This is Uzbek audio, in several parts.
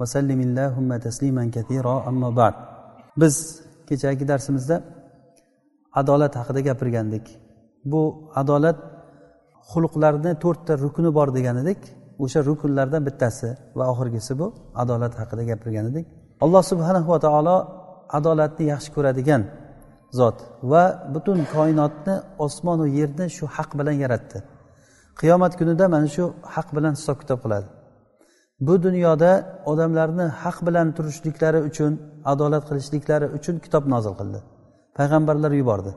Vasallim illahumma tasliman kathiro ammo ba'd. Biz kechagi darsimizda adolat haqida gapirgandik. Bu adolat xulqlarni to'rtta rukuni bor degan edik o'sha rukunlardan bittasi va oxirgisi bu adolat haqida gapirgan edik alloh subhanahu va taolo adolatni yaxshi ko'radigan zot va butun koinotni osmonu yerni shu haq bilan yaratdi. Qiyomat kunida mana shu haq bilan hisob kitob qiladi. Bu dunyoda odamlarni haq bilan turishliklari uchun adolat qilishliklari uchun kitob nozil qildi. Payg'ambarlar yubordi.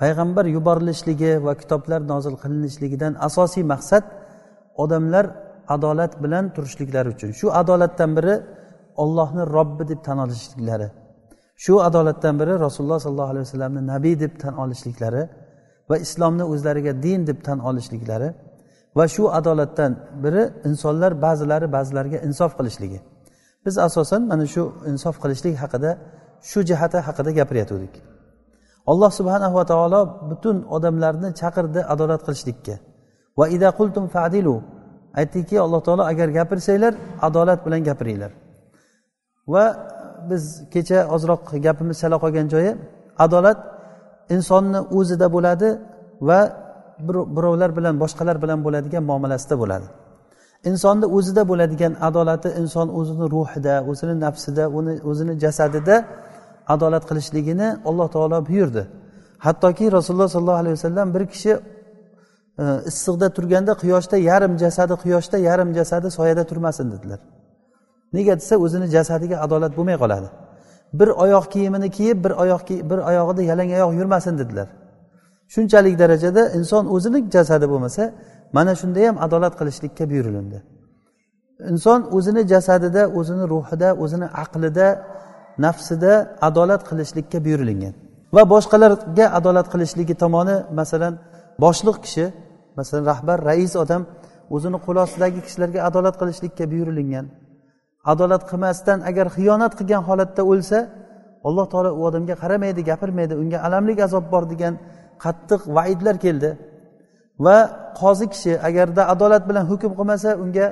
Payg'ambar yuborilishligi va kitoblar nozil qilinishligidan asosiy maqsad odamlar adolat bilan turishliklari uchun. Shu adolatdan biri ollohni robbi deb tan olishliklari shu adolatdan biri rasululloh sollallohu alayhi vasallamni nabiy deb tan olishliklari va islomni o'zlariga din deb tan olishliklari va shu adolatdan biri insonlar ba'zilari ba'zilariga insof qilishligi. Biz asosan mana shu insof qilishlik haqida shu jihati haqida gapirayotgandik alloh subhanahu va taolo butun odamlarni chaqirdi adolat qilishlikka. Va ida qultum fadilu aytdiki alloh taolo agar gapirsanglar adolat bilan gapiringlar. Va biz kecha ozroq gapimiz chala qolgan joyi adolat insonni o'zida bo'ladi va birovlar bilan boshqalar bilan bo'ladigan muomalasida bo'ladi. Insonni o'zida bo'ladigan adolati inson o'zini ruhida o'zini nafsida uni o'zini jasadida adolat qilishligini alloh taolo buyurdi. Hattoki rasululloh sollallohu alayhi vasallam bir kishi e, issiqda turganda quyoshda yarim jasadi quyoshda yarim jasadi soyada turmasin dedilar. Nega desa o'zini jasadiga adolat bo'lmay qoladi. Bir oyoq kiyimini kiyib bir oyoq bir oyog'ida yalang oyoq yurmasin dedilar. Shunchalik darajada inson o'zini jasadi bo'lmasa mana shunda ham adolat qilishlikka buyurilindi. Inson o'zini jasadida o'zini ruhida o'zini aqlida nafsida adolat qilishlikka buyurilingan. Va boshqalarga adolat qilishligi tomoni masalan boshliq kishi masalan rahbar rais odam o'zini qo'l ostidagi kishilarga adolat qilishlikka buyurilingan. Adolat qilmasdan agar xiyonat qilgan holatda o'lsa alloh taolo u odamga qaramaydi gapirmaydi unga alamlik azob bor degan qattiq vaidlar keldi. Va qozi kishi agarda adolat bilan hukm qilmasa unga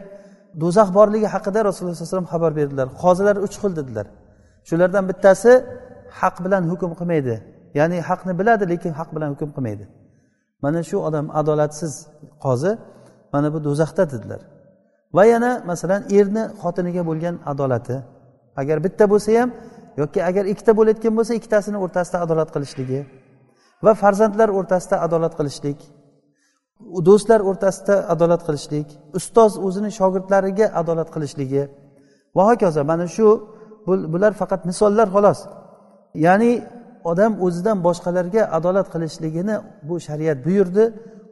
do'zax borligi haqida rasululloh sallallohu alayhi vasallam xabar berdilar. Qozilar uch xil dedilar. Shulardan bittasi haq bilan hukm qilmaydi. Ya'ni haqni biladi lekin haq bilan hukm qilmaydi. Mana shu odam adolatsiz qozi mana bu do'zaxda dedilar. Va yana masalan erni xotiniga bo'lgan adolati. Agar bitta bo'lsa ham yoki agar ikkita bo'layotgan bo'lsa ikkitasini o'rtasida adolat qilishligi. Va farzandlar o'rtasida adolat qilishlik do'stlar o'rtasida adolat qilishlik ustoz o'zini shogirdlariga adolat qilishligi. Va hokazo mana shu bular faqat misollar xolos. Ya'ni odam o'zidan boshqalarga adolat qilishligini bu shariat buyurdi.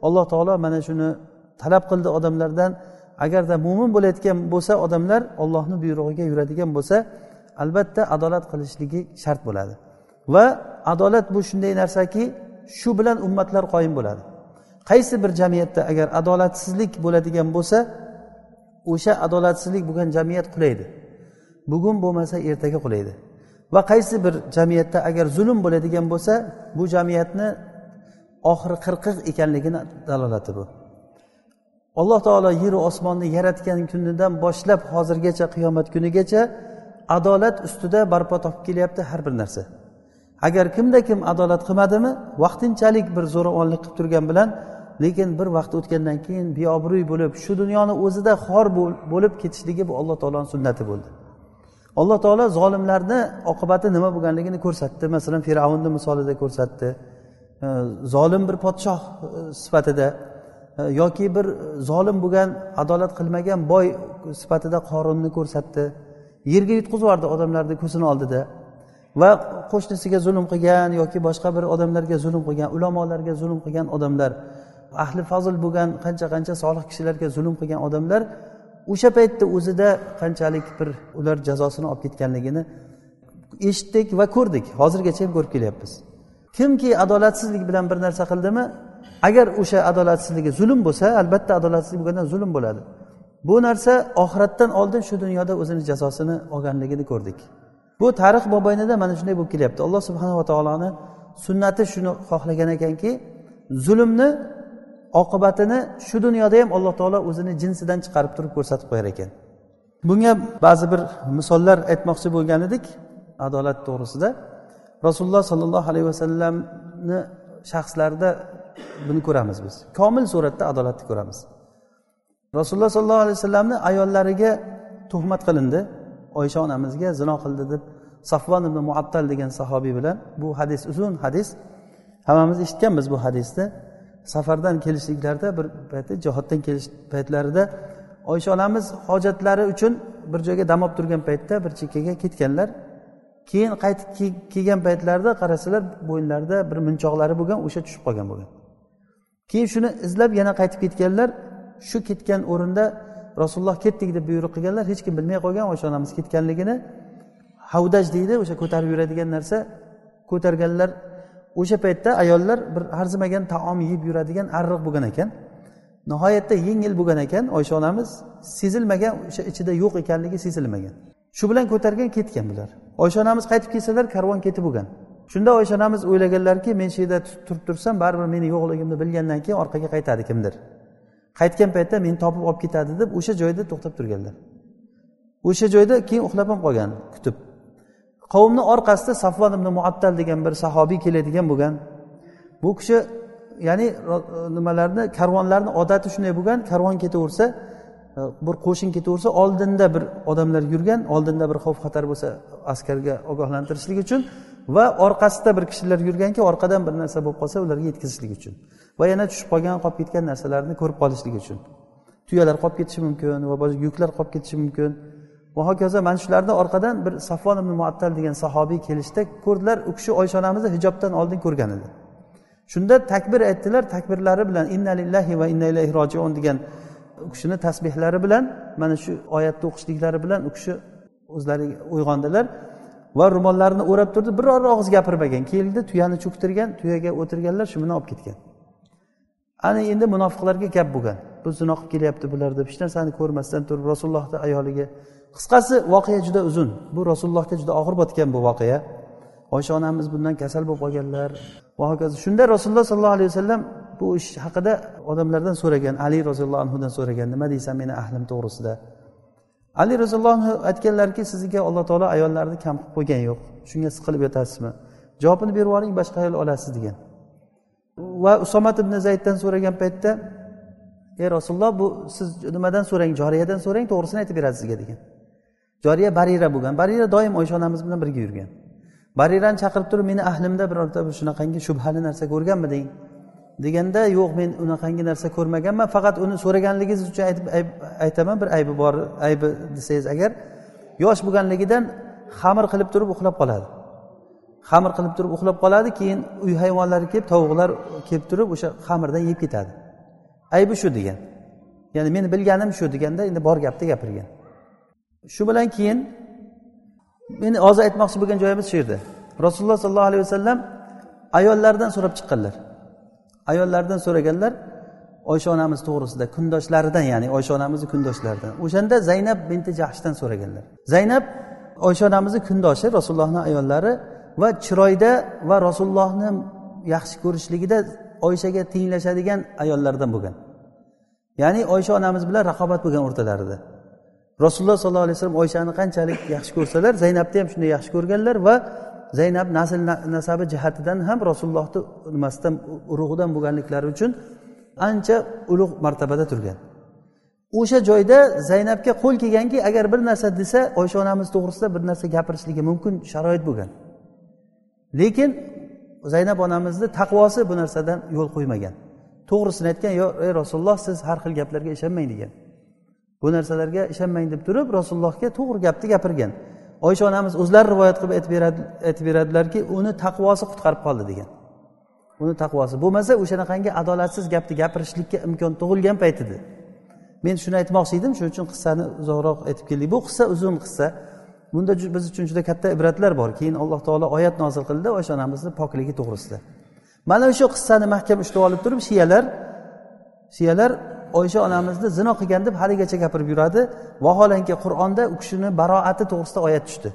Alloh taolo mana shuni talab qildi odamlardan. Agarda mo'min bo'layotgan bo'lsa odamlar ollohni buyrug'iga yuradigan bo'lsa albatta adolat qilishligi shart bo'ladi. Va adolat bu shunday narsaki shu bilan ummatlar qoyim bo'ladi. Qaysi bir jamiyatda agar adolatsizlik bo'ladigan bo'lsa o'sha adolatsizlik bo'lgan jamiyat qulaydi. Bugun bo'lmasa ertaga qulaydi. Va qaysi bir jamiyatda agar zulm bo'ladigan bo'lsa bu jamiyatni oxiri qirqiq ekanligini dalolati bu. Alloh taolo yeru osmonni yaratgan kunidan boshlab hozirgacha qiyomat kunigacha adolat ustida barpo topib kelyapti har bir narsa. Agar kimda kim adolat qilmadimi vaqtinchalik bir zo'ravonlik qilib turgan bilan lekin bir vaqt o'tgandan keyin beobro'y bo'lib shu dunyoni o'zida xor bo'lib ketishligi bu alloh taoloni sunnati bo'ldi. Alloh taolo zolimlarni oqibati nima bo'lganligini ko'rsatdi. Masalan fir'avnni misolida ko'rsatdi. Zolim bir podshoh e, sifatida e, yoki bir zolim bo'lgan adolat qilmagan boy sifatida qorunni ko'rsatdi. Yerga yutqizib yubordi odamlarni ko'zini oldida. Va qo'shnisiga zulm qilgan yoki boshqa bir odamlarga zulm qilgan ulamolarga zulm qilgan odamlar ahli fazl bo'lgan qancha qancha solih kishilarga zulm qilgan odamlar o'sha paytda o'zida qanchalik bir ular jazosini olib ketganligini eshitdik va ko'rdik. Hozirgacha ham ko'rib kelyapmiz. Kimki adolatsizlik bilan bir narsa qildimi? Agar o'sha adolatsizligi zulm bo'lsa albatta adolatsizlik bo'lgandan zulm bo'ladi. Bu narsa oxiratdan oldin shu dunyoda o'zini jazosini olganligini ko'rdik. Bu tarix mobaynida mana shunday bo'lib kelyapti. Alloh subhanava taoloni sunnati shuni xohlagan ekanki zulmni oqibatini shu dunyoda ham alloh taolo o'zini jinsidan chiqarib turib ko'rsatib qo'yar ekan. Bunga ba'zi bir misollar aytmoqchi bo'lgan edik adolat to'g'risida. Rasululloh sollallohu alayhi vasallamni shaxslarida buni ko'ramiz biz. Komil suratda adolatni ko'ramiz. Rasululloh sollallohu alayhi vasallamni ayollariga tuhmat qilindi. Oysha onamizga zino qildi deb safvon ibn muattal degan sahobiy bilan bu hadis uzun hadis. Hammamiz eshitganmiz bu hadisni. Safardan kelishliklarida bir payti jihoddan kelish paytlarida oysha onamiz hojatlari uchun bir joyga dam olib turgan paytda bir chekkaga ketganlar. Keyin qaytib kelgan paytlarida qarasalar bo'yinlarida bir munchoqlari bo'lgan o'sha tushib qolgan bo'lgan. Keyin shuni izlab yana qaytib ketganlar. Shu ketgan o'rinda rasululloh ketdik deb buyruq qilganlar hech kim bilmay qolgan o'sha onamiz ketganligini. Havdaj deydi o'sha ko'tarib yuradigan narsa. Ko'targanlar o'sha paytda ayollar bir arzimagan taom yeb yuradigan arriq bo'lgan ekan. Nihoyatda yengil bo'lgan ekan oysha onamiz sezilmagan o'sha ichida yo'q ekanligi sezilmagan. Shu bilan ko'targan ketgan bular. Oysha onamiz qaytib kelsalar karvon ketib bo'lgan. Shunda oysha onamiz o'ylaganlarki men shu yerda turib tursam baribir meni yo'qligimni bilgandan keyin orqaga qaytadi kimdir. Qaytgan paytda meni topib olib ketadi deb o'sha joyda to'xtab turganlar. O'sha joyda keyin uxlab ham qolgan kutib. Qavmni orqasida safvon ibn muattal degan bir sahobiy keladigan bo'lgan. Bu kishi ya'ni nimalarni karvonlarni odati shunday bo'lgan karvon ketaversa e, bir qo'shin ketaversa oldinda bir odamlar yurgan oldinda bir xavf xatar bo'lsa askarga ogohlantirishlik uchun va orqasida bir kishilar yurganki orqadan bir narsa bo'lib qolsa ularga yetkazishlik uchun. Va yana tushib qolgan qolib ketgan narsalarni ko'rib qolishlik uchun. Tuyalar qolib ketishi mumkin va boshqa yuklar qolib ketishi mumkin. Va hokazo mana shularni orqadan bir safvon ibn muattal degan sahobiy kelishda ko'rdilar u kishi oysha onamizni hijobdan oldin ko'rgan edi. Shunda takbir aytdilar takbirlari bilan inna lillahi va inna ilayhi rojiun degan u kishini tasbehlari bilan mana shu oyatni o'qishliklari bilan u kishi o'zlari uyg'ondilar va ro'mollarini o'rab turdi. Biror og'iz gapirmagan keldi tuyani cho'ktirgan tuyaga o'tirganlar shu bilan olib ketgan. Ana endi munofiqlarga gap bo'lgan. Bu zino qilib kelyapti bular deb hech narsani ko'rmasdan turib rasulullohni ayoliga qisqasi voqea juda uzun. Bu rasulullohga juda og'ir botgan bu voqea. Oysha onamiz bundan kasal bo'lib qolganlar. Va hokazo shunda rasululloh sollallohu alayhi vasallam bu ish haqida odamlardan so'ragan ali roziyallohu anhudan so'ragan nima deysan meni ahlim to'g'risida? Ali roziyallohu anhu aytganlarki sizga alloh taolo ayollarni kam qilib qo'ygan yo'q. Shunga siqilib yotasizmi? Javobini berib yuboring boshqa ayol olasiz degan. Va usomat ibn zayddan so'ragan paytda ey rasululloh bu siz nimadan so'rang? Joriyadan so'rang to'g'risini aytib beradi sizga degan. Joriya barira bo'lgan. Barira doim oysha onamiz bilan birga yurgan. Barirani chaqirib turib meni ahlimda birorta bir shunaqangi shubhali narsa ko'rganmiding deganda yo'q men unaqangi narsa ko'rmaganman faqat uni so'raganligingiz uchun aytib aytaman bir aybi bor aybi desangiz agar yosh bo'lganligidan xamir qilib turib uxlab qoladi. Xamir qilib turib uxlab qoladi keyin uy hayvonlari kelib tovuqlar kelib turib o'sha xamirdan yeb ketadi. Aybi shu degan. Ya'ni meni bilganim shu deganda endi bor gapni gapirgan. Shu bilan keyin meni hozir aytmoqchi bo'lgan joyimiz shu yerda. Rasululloh sollallohu alayhi vasallam ayollardan so'rab chiqqanlar. Ayollardan so'raganlar oysha onamiz to'g'risida kundoshlaridan ya'ni oysha onamizni kundoshlaridan o'shanda zaynab binti jahshdan so'raganlar. Zaynab oysha onamizni kundoshi rasulullohni ayollari va chiroyda va rasulullohni yaxshi ko'rishligida oyshaga tenglashadigan ayollardan bo'lgan. Ya'ni oysha onamiz bilan raqobat bo'lgan o'rtalarida. Rasululloh sollallohu alayhi vasallam oyshani qanchalik yaxshi ko'rsalar zaynabni ham shunday yaxshi ko'rganlar va zaynab nasl nasabi jihatidan ham rasulullohni nimasidan urug'idan bo'lganliklari uchun ancha ulug' martabada turgan. O'sha joyda zaynabga qo'l kelganki agar bir narsa desa oysha onamiz to'g'risida bir narsa gapirishligi mumkin sharoit bo'lgan. Lekin zaynab onamizni taqvosi bu narsadan yo'l qo'ymagan. To'g'risini aytgan yo ey rasululloh siz har xil gaplarga ishonmang degan. Bu narsalarga ishonmang deb turib rasulullohga to'g'ri gapni gapirgan. Oysha onamiz o'zlari rivoyat qilib aytib beradilarki uni taqvosi qutqarib qoldi degan. Uni taqvosi bo'lmasa o'shanaqangi adolatsiz gapni gapirishlikka imkon tug'ilgan payt edi. Men shuni aytmoqchi edim shuning uchun qissani uzoqroq aytib keldik. Bu qissa uzun qissa. Bunda biz uchun juda katta ibratlar bor. Keyin alloh taolo oyat nozil qildi oysha onamizni pokligi to'g'risida. Mana shu qissani mahkam ushlab olib turib shiyalar shiyalar oysha onamizni zino qilgan deb haligacha gapirib yuradi. Vaholanki qur'onda u kishini baroati to'g'risida oyat tushdi.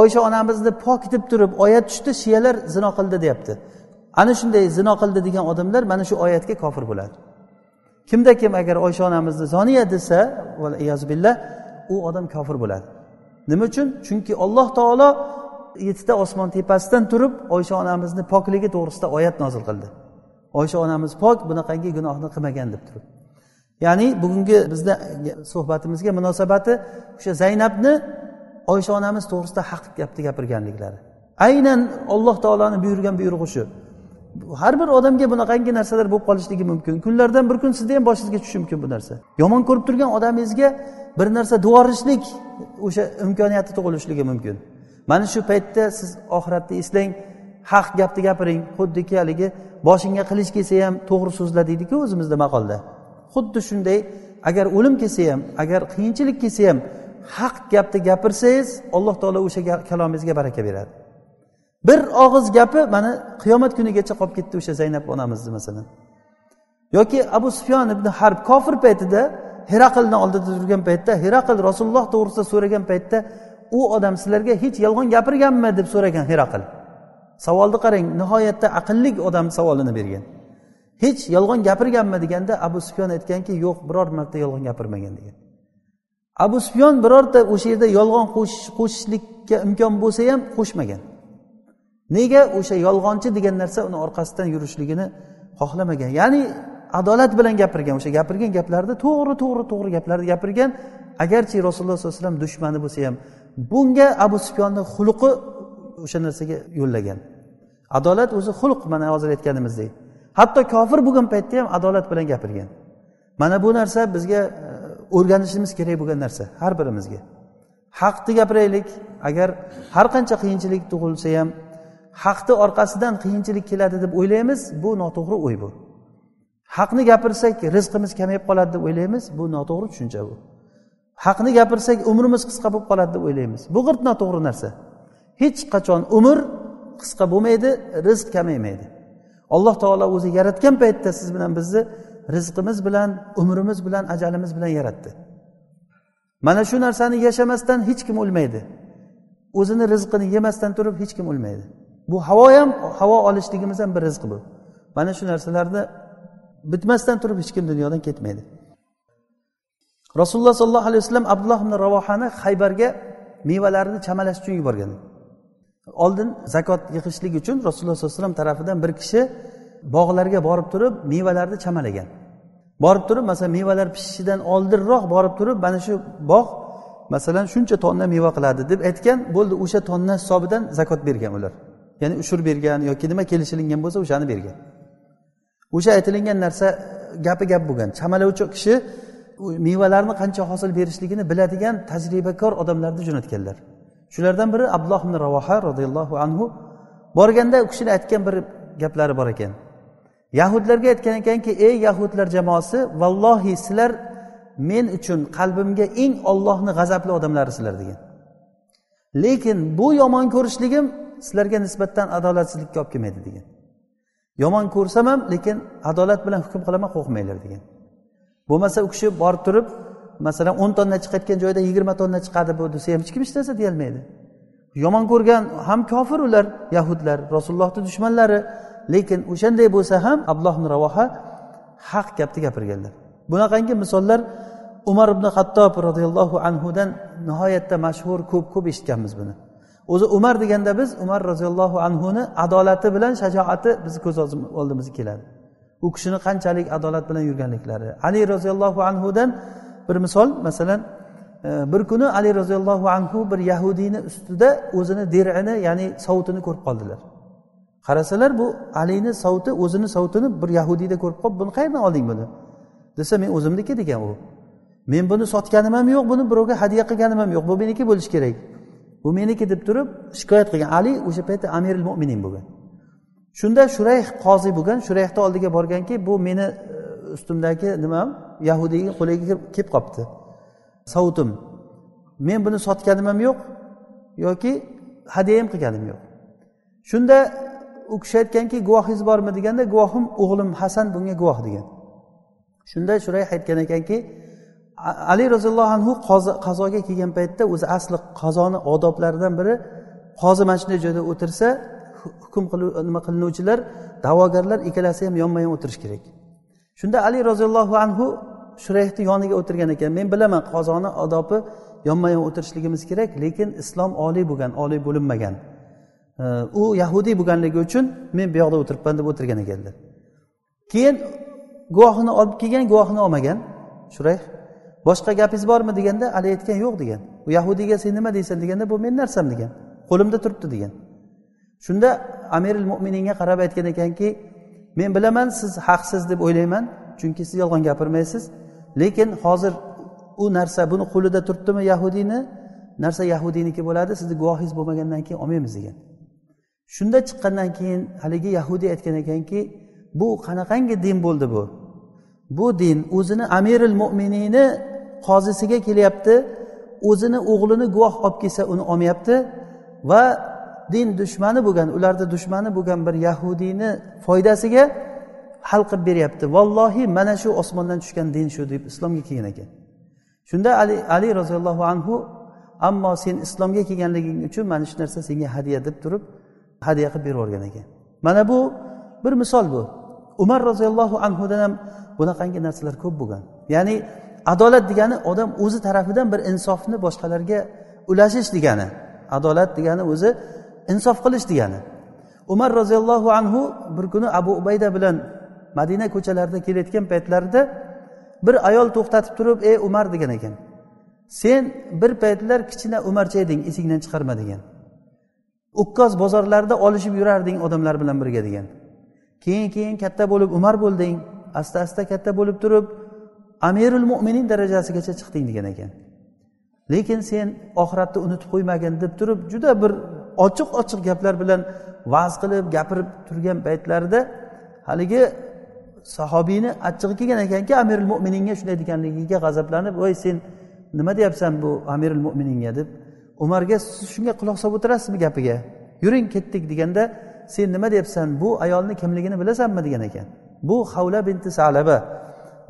Oysha onamizni pok deb turib oyat tushdi shiyalar zino qildi deyapti. Ana shunday zino qildi degan odamlar mana shu oyatga kofir bo'ladi. Kimda kim agar oysha onamizni zoniya desa billah u odam kofir bo'ladi. Nima uchun? Chunki alloh taolo yettita osmon tepasidan turib oysha onamizni pokligi to'g'risida oyat nozil qildi. Oysha onamiz pok bunaqangi gunohni qilmagan deb turib. Ya'ni bugungi bizni suhbatimizga munosabati o'sha zaynabni oysha onamiz to'g'risida haq gapni gapirganliklari. Aynan alloh taoloni buyurgan buyrug'i shu. Har bir odamga bunaqangi narsalar bo'lib qolishligi mumkin. Kunlardan bir kun sizni ham boshingizga tushishi mumkin bu narsa. Yomon ko'rib turgan odamingizga bir narsa devorishlik o'sha imkoniyati tug'ilishligi mumkin. Mana shu paytda siz oxiratni eslang haq gapni gapiring xuddiki haligi boshingga qilich kelsa ham to'g'ri so'zla deydiku o'zimizda maqolda. Xuddi shunday agar o'lim kelsa ham agar qiyinchilik kelsa ham haq gapni gapirsangiz alloh taolo o'sha kalomingizga baraka beradi. Bir og'iz gapi mana qiyomat kunigacha qolib ketdi o'sha zaynab onamizni masalan. Yoki abu sufyon ibn harb kofir paytida heraqlni oldida turgan paytda heraql rasululloh to'g'risida so'ragan paytda u odam sizlarga hech yolg'on gapirganmi deb so'ragan heraql savolni qarang nihoyatda aqlli odam savolini bergan. Hech yolg'on gapirganmi deganda abu sufyon aytganki yo'q biror marta yolg'on gapirmagan degan. Abu sufyon birorta o'sha yerda yolg'on qo'shishlikka imkon bo'lsa ham qo'shmagan. Nega o'sha yolg'onchi degan narsa uni orqasidan yurishligini xohlamagan. Ya'ni adolat bilan gapirgan o'sha gapirgan gaplarni to'g'ri to'g'ri to'g'ri gaplarni gapirgan agarchi rasululloh sollallohu alayhi vasallam dushmani bo'lsa ham bunga abu sufyonni xulqi o'sha narsaga yo'llagan. Adolat o'zi xulq mana hozir aytganimizdek. Hatto kofir bo'lgan paytda ham adolat bilan gapirgan. Mana bu narsa bizga e, o'rganishimiz kerak bo'lgan narsa har birimizga. Haqni gapiraylik agar har qancha qiyinchilik tug'ilsa ham haqni orqasidan qiyinchilik keladi deb o'ylaymiz bu noto'g'ri o'y bu. Haqni gapirsak rizqimiz kamayib qoladi deb o'ylaymiz bu noto'g'ri tushuncha bu. Haqni gapirsak umrimiz qisqa bo'lib qoladi deb o'ylaymiz. Bu g'irt noto'g'ri narsa. Hech qachon umr qisqa bo'lmaydi rizq kamaymaydi. Alloh taolo o'zi yaratgan paytda siz bilan bizni rizqimiz bilan umrimiz bilan ajalimiz bilan yaratdi. Mana shu narsani yashamasdan hech kim o'lmaydi. O'zini rizqini yemasdan turib hech kim o'lmaydi. Bu havo ham havo olishligimiz ham bir rizq bu. Mana shu narsalarni bitmasdan turib hech kim dunyodan ketmaydi. Rasululloh sollallohu alayhi vasallam abdulloh ibn ravohani haybarga mevalarini chamalash uchun yuborgan. Oldin zakot yig'ishlik uchun rasululloh sollallohu alayhi vasallam tarafidan bir kishi bog'larga borib turib mevalarni chamalagan. Borib turib masalan mevalar pishishidan oldinroq borib turib mana shu bog' masalan shuncha tonna meva qiladi deb aytgan bo'ldi. O'sha tonna hisobidan zakot bergan ular. Ya'ni ushur bergan yoki nima kelishilingan bo'lsa o'shani bergan. O'sha aytilingan narsa gapi gap bo'lgan. Chamalovchi kishi mevalarni qancha hosil berishligini biladigan tajribakor odamlarni jo'natganlar. Shulardan biri abdulloh ibn ravoha roziyallohu anhu. Borganda u kishini aytgan bir gaplari bor ekan. Yahudlarga aytgan ekanki ey yahudlar jamoasi vallohi sizlar men uchun qalbimga eng ollohni g'azabli odamlarisizlar degan. Lekin bu yomon ko'rishligim sizlarga nisbatan adolatsizlikka olib kelmaydi degan. Yomon ko'rsam ham lekin adolat bilan hukm qilaman qo'rqmanglar degan. Bo'lmasa u kishi borib turib masalan o'n tonna chiqayotgan joyda yigirma tonna chiqadi bu desa ham hech kim hech narsa deyolmaydi. Yomon ko'rgan ham kofir ular yahudlar rasulullohni dushmanlari lekin o'shanday bo'lsa ham abloh ravoha haq gapni gapirganlar. Bunaqangi misollar umar ibn hattob roziyallohu anhudan nihoyatda mashhur ko'p ko'p eshitganmiz buni. O'zi umar deganda biz umar roziyallohu anhuni adolati bilan shajoati bizni ko'z oldimizga keladi. U kishini qanchalik adolat bilan yurganliklari. Ali roziyallohu anhudan bir misol masalan e, bir kuni ali roziyallohu anhu bir yahudiyni ustida o'zini derini ya'ni sovutini ko'rib qoldilar. Qarasalar bu alini sovuti o'zini sovutini bir yahudiyda ko'rib qolib buni qayerdan olding buni? desa men o'zimniki degan u. Men buni sotganim ham yo'q buni birovga hadya qilganim ham yo'q bu meniki bo'lishi kerak. Bu meniki deb turib shikoyat qilgan. Ali o'sha paytda amiril mo'minin bo'lgan. Shunda shurayh qoziy bo'lgan. Shurayhni oldiga borganki bu meni e, ustimdagi nima yahudiyni qo'liga kelib qolibdi sovutim men buni sotganim ham yo'q yoki hadya ham qilganim yo'q. Shunda u kishi aytganki guvohingiz bormi deganda guvohim o'g'lim hasan bunga guvoh degan. Shunda shurayh aytgan ekanki ali roziyallohu anhu qazoga kelgan paytda o'zi asli qazoni odoblaridan biri qozi mana shunday joyda o'tirsa hukm nima qilinuvchilar da'vogarlar ikkalasi ham yonma yon o'tirishi kerak. Shunda ali roziyallohu anhu shurayhni yoniga o'tirgan ekan. Men bilaman qozoni odobi yonma yon o'tirishligimiz kerak lekin islom oliy bo'lgan oliy bo'linmagan. U yahudiy bo'lganligi uchun men bu yoqda o'tiribman deb o'tirgan ekanlar. Keyin guvohini olib kelgan guvohini olmagan shurayh boshqa gapingiz bormi deganda hali aytgan yo'q degan. U yahudiyga sen nima deysan deganda bu meni narsam degan. Qo'limda turibdi degan. Shunda amiril mo'mininga qarab aytgan ekanki men bilaman siz haqsiz deb o'ylayman chunki siz yolg'on gapirmaysiz. Lekin hozir u narsa buni qo'lida turibdimi yahudiyni? Narsa yahudiyniki bo'ladi sizni guvohingiz bo'lmagandan keyin olmaymiz degan. Shunda chiqqandan keyin haligi yahudiy aytgan ekanki bu qanaqangi din bo'ldi bu? Bu din o'zini amiril mo'miniyni qozisiga kelyapti o'zini o'g'lini guvoh olib kelsa uni olmayapti va din dushmani bo'lgan ularni dushmani bo'lgan bir yahudiyni foydasiga hal qilib beryapti. Vallohi mana shu osmondan tushgan din shu deb islomga kelgan ekan. Shunda ali ali roziyallohu anhu ammo sen islomga kelganliging uchun mana shu narsa senga hadya deb turib hadya qilib berib yuborgan ekan. Mana bu bir misol bu. Umar roziyallohu anhudan ham bunaqangi narsalar ko'p bo'lgan. Ya'ni adolat degani odam o'zi tarafidan bir insofni boshqalarga ulashish degani. Adolat degani o'zi insof qilish degani. Umar roziyallohu anhu bir kuni abu ubayda bilan madina ko'chalarida kelayotgan paytlarida bir ayol to'xtatib turib ey umar degan ekan. Sen bir paytlar kichkina umarcha eding esingdan chiqarma degan. Ukkoz bozorlarda olishib yurarding odamlar bilan birga degan. Keyin keyin katta bo'lib umar bo'lding asta asta katta bo'lib turib amirul mo'minin darajasigacha chiqding degan ekan. Lekin sen oxiratni unutib qo'ymagin deb turib juda bir ochiq ochiq gaplar bilan va'z qilib gapirib turgan paytlarida haligi sahobiyni achchig'i kelgan ekanki amirul mo'mininga shunday deganligiga g'azablanib voy sen nima deyapsan bu amirul mo'mininga deb umarga siz shunga quloq solib o'tirasizmi gapiga? Yuring ketdik deganda sen nima deyapsan bu ayolni kimligini bilasanmi? degan ekan. Bu havla binti salaba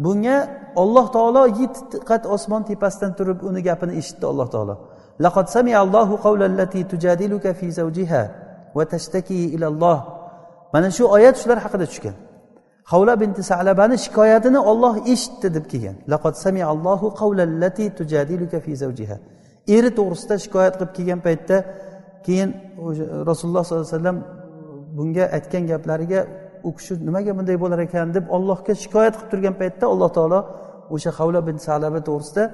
bunga olloh taolo yetti qat osmon tepasidan turib uni gapini eshitdi alloh taolo لقد سمع الله قول التي تجادلك في زوجها وتشتكي إلى الله mana shu oyat shular haqida tushgan havla binti salabani shikoyatini olloh eshitdi deb kelgan laqad samiallohu qawlallati tujadiluka fi zawjiha eri to'g'risida shikoyat qilib kelgan paytda keyin rasululloh sollallohu alayhi vasallam bunga aytgan gaplariga u kishi nimaga bunday bo'lar ekan deb ollohga shikoyat qilib turgan paytda alloh taolo o'sha havla bin salaba to'g'risida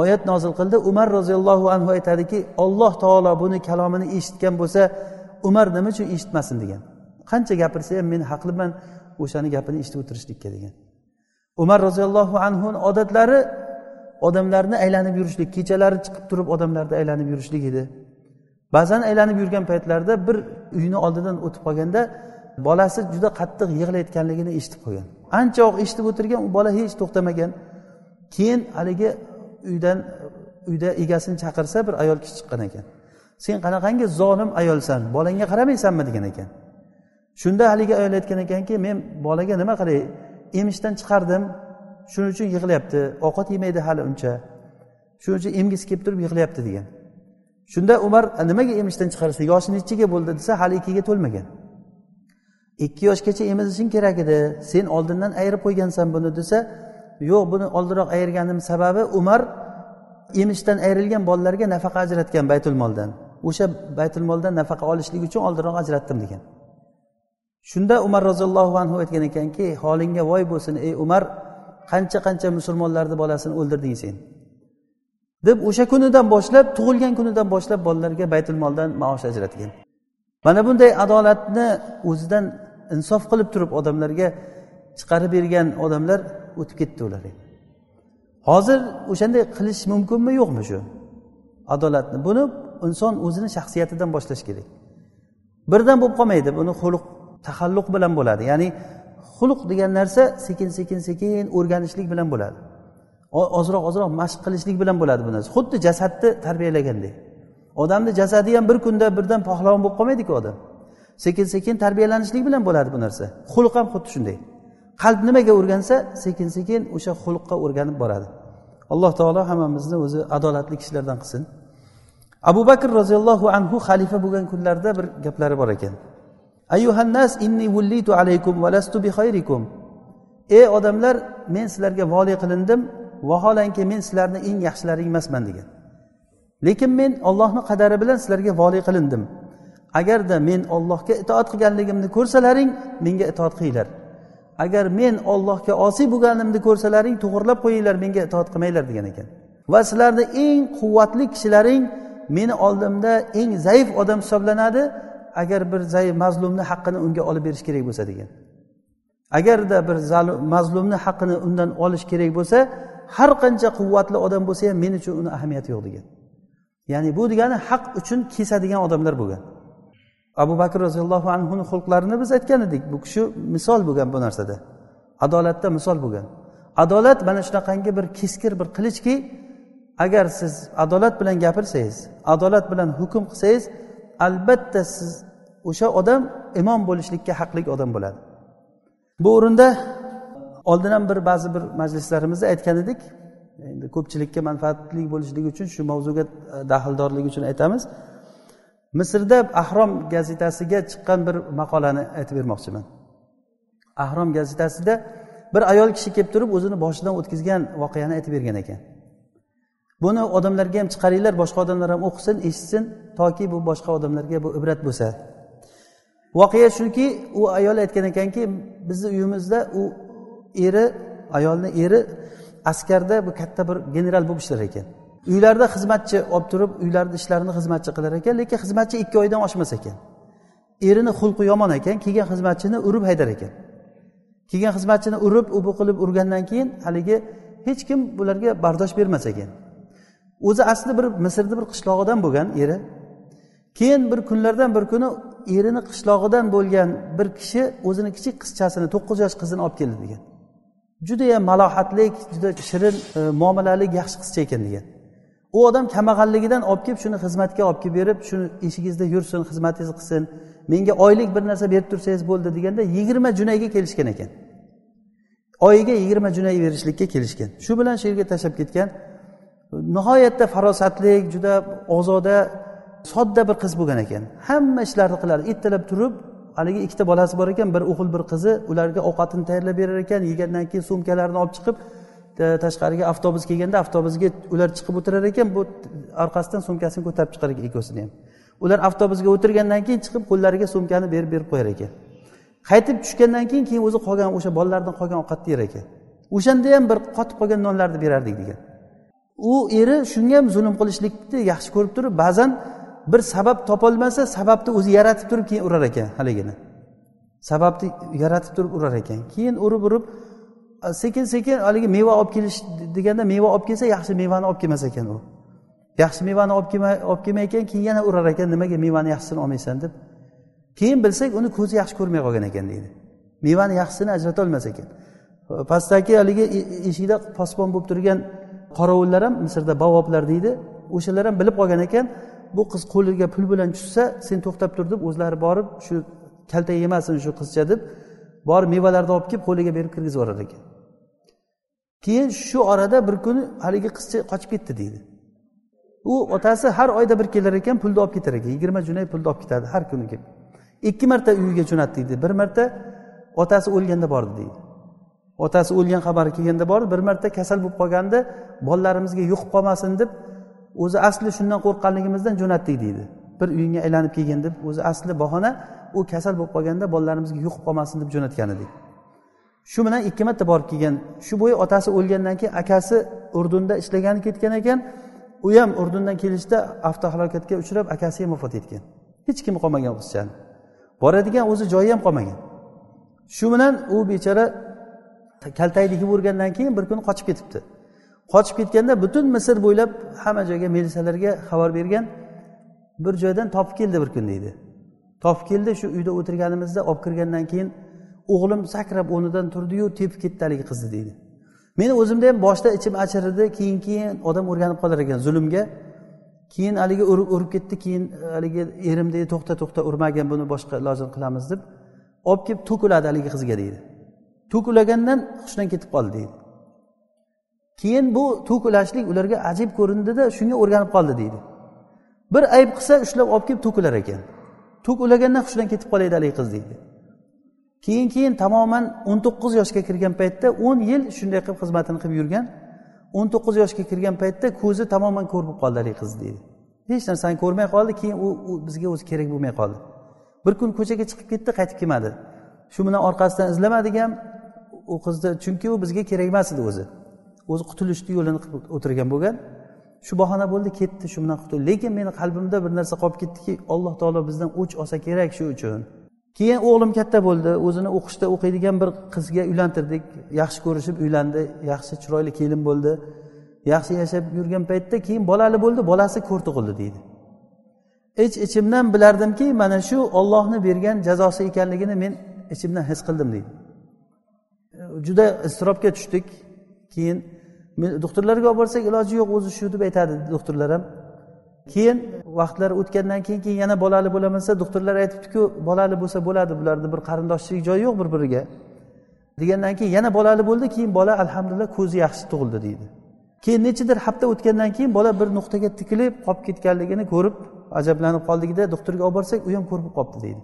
oyat nozil qildi. Umar roziyallohu anhu aytadiki olloh taolo buni kalomini eshitgan bo'lsa umar nima uchun eshitmasin degan. Qancha gapirsa ham men haqliman o'shani gapini eshitib o'tirishlikka degan. Umar roziyallohu anhuni odatlari odamlarni aylanib yurishlik kechalari chiqib turib odamlarni aylanib yurishlik edi. Ba'zan aylanib yurgan paytlarida bir uyni oldidan o'tib qolganda bolasi juda qattiq yig'layotganligini eshitib qolgan ancha vaqt eshitib o'tirgan u bola hech to'xtamagan. Keyin haligi uydan uyda egasini chaqirsa bir ayol kishi chiqqan ekan. Sen qanaqangi zolim ayolsan bolangga qaramaysanmi degan ekan. Shunda haligi ayol aytgan ekanki men bolaga nima qilay emishdan chiqardim shuning uchun yig'layapti ovqat yemaydi hali uncha shuning uchun emgisi kelib turib yig'layapti degan. Shunda umar nimaga emishdan chiqarsa yoshi nechiga bo'ldi desa hali ikkiga to'lmagan. Ikki yoshgacha emizishing kerak edi. Sen oldindan ayirib qo'ygansan buni desa yo'q buni oldinroq ayirganim sababi umar emishdan ayrilgan bolalarga nafaqa ajratgan baytul moldan. O'sha baytul moldan nafaqa olishlik uchun oldinroq ajratdim degan. Shunda umar roziyallohu anhu aytgan ekanki holingga voy bo'lsin ey umar qancha qancha musulmonlarni bolasini o'ldirding sen. Deb o'sha kunidan boshlab tug'ilgan kunidan boshlab bolalarga baytul moldan maosh ajratgan. Mana bunday adolatni o'zidan insof qilib turib odamlarga chiqarib bergan odamlar o'tib ketdi ular. Hozir o'shanday qilish mumkinmi yo'qmi shu? Adolatni buni inson o'zini shaxsiyatidan boshlash kerak. Birdan bo'lib qolmaydi buni xulq taxalluq bilan bo'ladi. Ya'ni xulq degan narsa sekin sekin sekin o'rganishlik bilan bo'ladi. Ozroq ozroq mashq qilishlik bilan bo'ladi bu narsa. Xuddi jasadni tarbiyalagandek. Odamni jasadi ham bir kunda birdan pahlavon bo'lib qolmaydiku odam. Sekin sekin tarbiyalanishlik bilan bo'ladi bu narsa. Xulq ham xuddi shunday. Qalb nimaga o'rgansa sekin sekin o'sha xulqqa o'rganib boradi. Alloh taolo hammamizni o'zi adolatli kishilardan qilsin. Abu bakr roziyallohu anhu xalifa bo'lgan kunlarda bir gaplari bor ekan. Ayyuhannas inni vullitu alaykum valastu bi xayrikum. Ey odamlar men sizlarga voliy qilindim vaholanki men sizlarni eng yaxshilaring emasman degan. Lekin men ollohni qadari bilan sizlarga voliy qilindim. Agarda men ollohga itoat qilganligimni ko'rsalaring menga itoat qilinglar. Agar men ollohga osiy bo'lganimni ko'rsalaring to'g'irlab qo'yinglar menga itoat qilmanglar degan ekan. Va sizlarni eng quvvatli kishilaring meni oldimda eng zaif odam hisoblanadi agar bir zaif mazlumni haqqini unga olib berish kerak bo'lsa degan. Agarda bir mazlumni haqqini undan olish kerak bo'lsa har qancha quvvatli odam bo'lsa ham men uchun uni ahamiyati yo'q degan. Ya'ni bu degani haq uchun kesadigan odamlar bo'lgan. Abu bakr roziyallohu anhuni xulqlarini biz aytgan edik. Bu kishi misol bo'lgan bu narsada. Adolatda misol bo'lgan. Adolat mana shunaqangi bir keskir bir qilichki agar siz adolat bilan gapirsangiz adolat bilan hukm qilsangiz albatta siz o'sha odam imom bo'lishlikka haqli odam bo'ladi. Bu o'rinda oldin ham bir ba'zi bir majlislarimizda aytgan edik. Endi ko'pchilikka manfaatli bo'lishligi uchun shu mavzuga daxldorligi uchun aytamiz. Misrda ahrom gazetasiga chiqqan bir maqolani aytib bermoqchiman. Ahrom gazetasida bir ayol kishi kelib turib o'zini boshidan o'tkazgan voqeani aytib bergan ekan. Buni odamlarga ham chiqaringlar boshqa odamlar ham o'qisin eshitsin toki bu boshqa odamlarga bu ibrat bo'lsa. Voqea shuki u ayol aytgan ekanki bizni uyimizda u eri ayolni eri askarda bu katta bir general bo'lib ishlar ekan. Uylarida xizmatchi olib turib uylarni ishlarini xizmatchi qilar ekan lekin xizmatchi ikki oydan oshmas ekan. Erini xulqi yomon ekan kelgan xizmatchini urib haydar ekan. Kelgan xizmatchini urib ubu qilib urgandan keyin haligi hech kim bularga bardosh bermas ekan. O'zi asli bir misrni bir qishlog'idan bo'lgan eri. Keyin bir kunlardan bir kuni erini qishlog'idan bo'lgan bir kishi o'zini kichik qizchasini to'qqiz yosh qizini olib keldi degan. Judayam malohatlik juda shirin e, muomalalik yaxshi qizcha ekan degan. U odam kambag'alligidan olib kelib shuni xizmatga olib kelib berib shuni ishingizda yursin xizmatingizni qilsin. Menga oylik bir narsa berib tursangiz bo'ldi deganda yigirma junayga kelishgan ekan. Oyiga yigirma junay berishlikka kelishgan. Shu bilan shu yerga tashlab ketgan. Nihoyatda farosatli juda ozoda sodda bir qiz bo'lgan ekan. Hamma ishlarni qilardi ertalab turib haligi ikkita bolasi bor ekan bir o'g'il bir qizi ularga ovqatini tayyorlab berar ekan yegandan keyin sumkalarini olib chiqib E, tashqariga avtobus kelganda avtobusga ular chiqib o'tirar ekan bu orqasidan sumkasini ko'tarib chiqar ekan ikkovsini ham ular avtobusga o'tirgandan keyin chiqib qo'llariga sumkani berib berib qo'yar ekan. Qaytib tushgandan keyin keyin o'zi qolgan o'sha bolalardan qolgan ovqatni yer ekan. O'shanda ham bir qotib qolgan nonlarni berardik degan. U eri shunga ham zulm qilishlikni yaxshi ko'rib turib ba'zan bir sabab topolmasa sababni o'zi yaratib turib keyin urar ekan haligini sababni yaratib turib urar ekan. Keyin urib urib sekin sekin haligi meva olib kelish deganda meva olib kelsa yaxshi mevani olib kelmas ekan u. Yaxshi mevani olib kelmay olib kelmay ekan keyin yana urar ekan nimaga mevani yaxshisini olmaysan deb. Keyin bilsak uni ko'zi yaxshi ko'rmay qolgan ekan deydi. Mevani yaxshisini ajratolmas ekan. Pastdagi haligi eshikda posbon bo'lib turgan qorovullar ham misrda bavoblar deydi o'shalar ham bilib qolgan ekan bu qiz qo'liga pul bilan tushsa sen to'xtab tur deb o'zlari borib shu kaltak yemasin shu qizcha deb borib mevalarni olib kelib qo'liga berib kirgizib yuborar ekan. Keyin shu orada bir kuni haligi qizcha qochib ketdi deydi. U otasi har oyda bir kelar ekan pulni olib ketar ekan. Yigirma junay pulni olib ketadi har kuni kelib. Ikki marta uyiga jo'natdi deydi. Bir marta otasi o'lganda bordi deydi. Otasi o'lgan xabari kelganda bordi. Bir marta kasal bo'lib qolganda bolalarimizga yuqib qolmasin deb o'zi asli shundan qo'rqqanligimizdan jo'natdik deydi. Bir uyingga aylanib kelgin deb o'zi asli bahona u kasal bo'lib qolganda bolalarimizga yuqib qolmasin deb jo'natgan edik. Shu bilan ikki marta borib kelgan shu bo'yi otasi o'lgandan keyin akasi urdunda ishlagani ketgan ekan u ham urdundan kelishda avtohalokatga uchrab akasi ham vafot etgan hech kim qolmagan qizchani. Boradigan o'zi joyi ham qolmagan. Shu bilan u bechora kaltakni kiyib yurgandan keyin bir kuni qochib ketibdi. Qochib ketganda butun misr bo'ylab hamma joyga militsiyalarga xabar bergan bir joydan topib keldi bir kun deydi. Topib keldi shu uyda o'tirganimizda olib kirgandan keyin o'g'lim sakrab o'rnidan turdiyu tepib ketdi haligi qizni deydi. Meni o'zimda ham boshida ichim achirdi keyin keyin odam o'rganib qolar ekan zulmga. Keyin haligi urib urib ketdi keyin e, haligi erim deydi to'xta to'xta urmagin buni boshqa ilojini qilamiz deb. Olib kelib to'kiladi haligi qizga deydi. To'kilagandan hushidan ketib qoldi deydi. Keyin bu to'kilashlik ularga ajib ko'rindida shunga o'rganib qoldi deydi. Bir ayb qilsa ushlab olib kelib to'kilar ekan. Tuk ulaganda hushidan ketib qolaydi haligi qiz deydi. Keyin keyin tamoman o'n to'qqiz yoshga kirgan paytda o'n yil shunday qilib xizmatini qilib yurgan o'n to'qqiz yoshga kirgan paytda ko'zi tamoman ko'r bo'lib qoldi haligi qiz deydi. Hech narsani ko'rmay qoldi keyin u bizga o'zi kerak bo'lmay qoldi. Bir kun ko'chaga chiqib ketdi qaytib kelmadi. Shu bilan orqasidan izlamadik ham u qizni chunki u bizga kerak emas edi o'zi. O'zi qutulishni yo'lini qilib o'tirgan bo'lgan. Shu bahona bo'ldi ketdi shu bilan qutuldi. Lekin meni qalbimda bir narsa qolib ketdiki alloh taolo bizdan o'ch olsa kerak shu uchun. Keyin o'g'lim katta bo'ldi o'zini o'qishda o'qiydigan bir qizga uylantirdik. Yaxshi ko'rishib uylandi yaxshi chiroyli kelin bo'ldi. Yaxshi yashab yurgan paytda keyin bolali bo'ldi bolasi ko'r tug'ildi deydi. Ich ichimdan bilardimki mana shu ollohni bergan jazosi ekanligini men ichimdan his qildim deydi. Juda iztirobga tushdik. Keyin doktorlarga olib borsak iloji yo'q o'zi shu deb aytadi doktorlar ham. Keyin vaqtlar o'tgandan keyin keyin yana bolali bo'lamansa doktorlar aytibdiku bolali bo'lsa bo'ladi bularni bir qarindoshchilik joyi yo'q bir biriga degandan keyin yana bolali bo'ldi keyin bola alhamdulillah ko'zi yaxshi tug'ildi deydi. Keyin nechadir hafta o'tgandan keyin bola bir nuqtaga tikilib qolib ketganligini ko'rib ajablanib qoldikda doktorga olib borsak u ham ko'r bo'lib qolibdi deydi.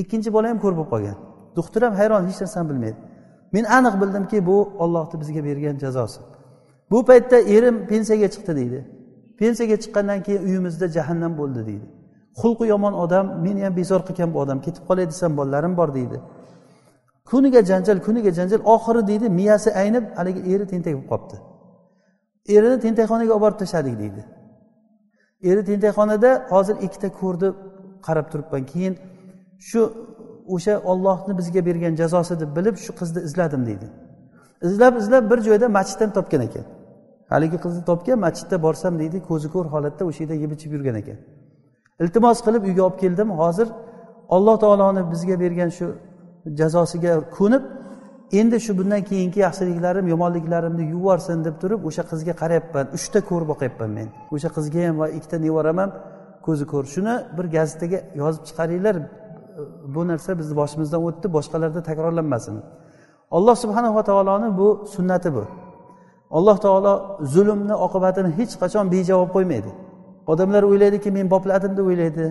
Ikkinchi bola ham ko'r bo'lib qolgan. Doktor ham hayron hech narsani bilmaydi. Men aniq bildimki bu ollohni bizga bergan jazosi. Bu paytda erim pensiyaga chiqdi deydi. Pensiyaga chiqqandan keyin uyimizda jahannam bo'ldi deydi. Xulqi yomon odam meni ham bezor qilgan bu odam ketib qolay desam bolalarim bor deydi. Kuniga janjal kuniga janjal oxiri deydi miyasi aynib haligi eri tentak bo'lib qolibdi erini tentakxonaga olib borib tashladik deydi. Eri tentakxonada hozir ikkita ko'rni qarab turibman. Keyin shu o'sha ollohni bizga bergan jazosi deb bilib shu qizni izladim deydi. Izlab izlab bir joyda masjiddan topgan ekan. Haligi qizni topgan masjidda borsam deydi ko'zi ko'r holatda o'sha yerda yeb ichib yurgan ekan. Iltimos qilib uyga olib keldim. Hozir alloh taoloni bizga bergan shu jazosiga ko'nib endi shu bundan keyingi yaxshiliklarim yomonliklarimni yuborsin deb turib o'sha qizga qarayapman. Uchta ko'r boqyapman men. O'sha qizga ham va ikkita nevaram ham ko'zi ko'r. Shuni bir gazetaga yozib chiqaringlar. Bu narsa bizni boshimizdan o'tdi boshqalarda takrorlanmasin. Alloh subhanava taoloni bu sunnati bu. Alloh taolo zulmni oqibatini hech qachon bejavob qo'ymaydi. Odamlar o'ylaydiki men bopladim deb o'ylaydi.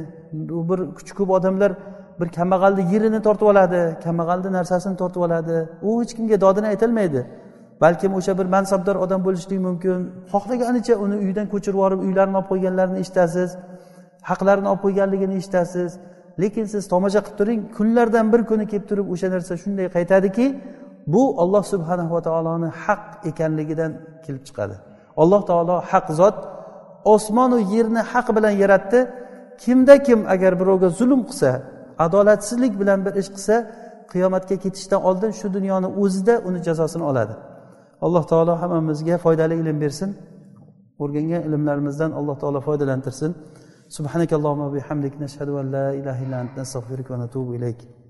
Bir kuchi ko'p odamlar bir kambag'alni yerini tortib oladi kambag'alni narsasini tortib oladi. U hech kimga dodini aytolmaydi balkim o'sha bir mansabdor odam bo'lishligi mumkin. Xohlaganicha uni uyidan ko'chirib yuborib uylarini olib qo'yganlarini eshitasiz haqlarini olib qo'yganligini eshitasiz. Lekin siz tomosha qilib turing kunlardan bir kuni kelib turib o'sha narsa shunday qaytadiki bu olloh subhanava taoloni haq ekanligidan kelib chiqadi. Alloh taolo haq zot osmonu yerni haq bilan yaratdi. Kimda kim agar birovga zulm qilsa adolatsizlik bilan bir ish qilsa qiyomatga ketishdan oldin shu dunyoni o'zida uni jazosini oladi. Alloh taolo hammamizga foydali ilm bersin. O'rgangan ilmlarimizdan alloh taolo foydalantirsin. Subhanakallohumma bihamdik. Nashhadu an la ilaha illa ant. Va natubu ilayk.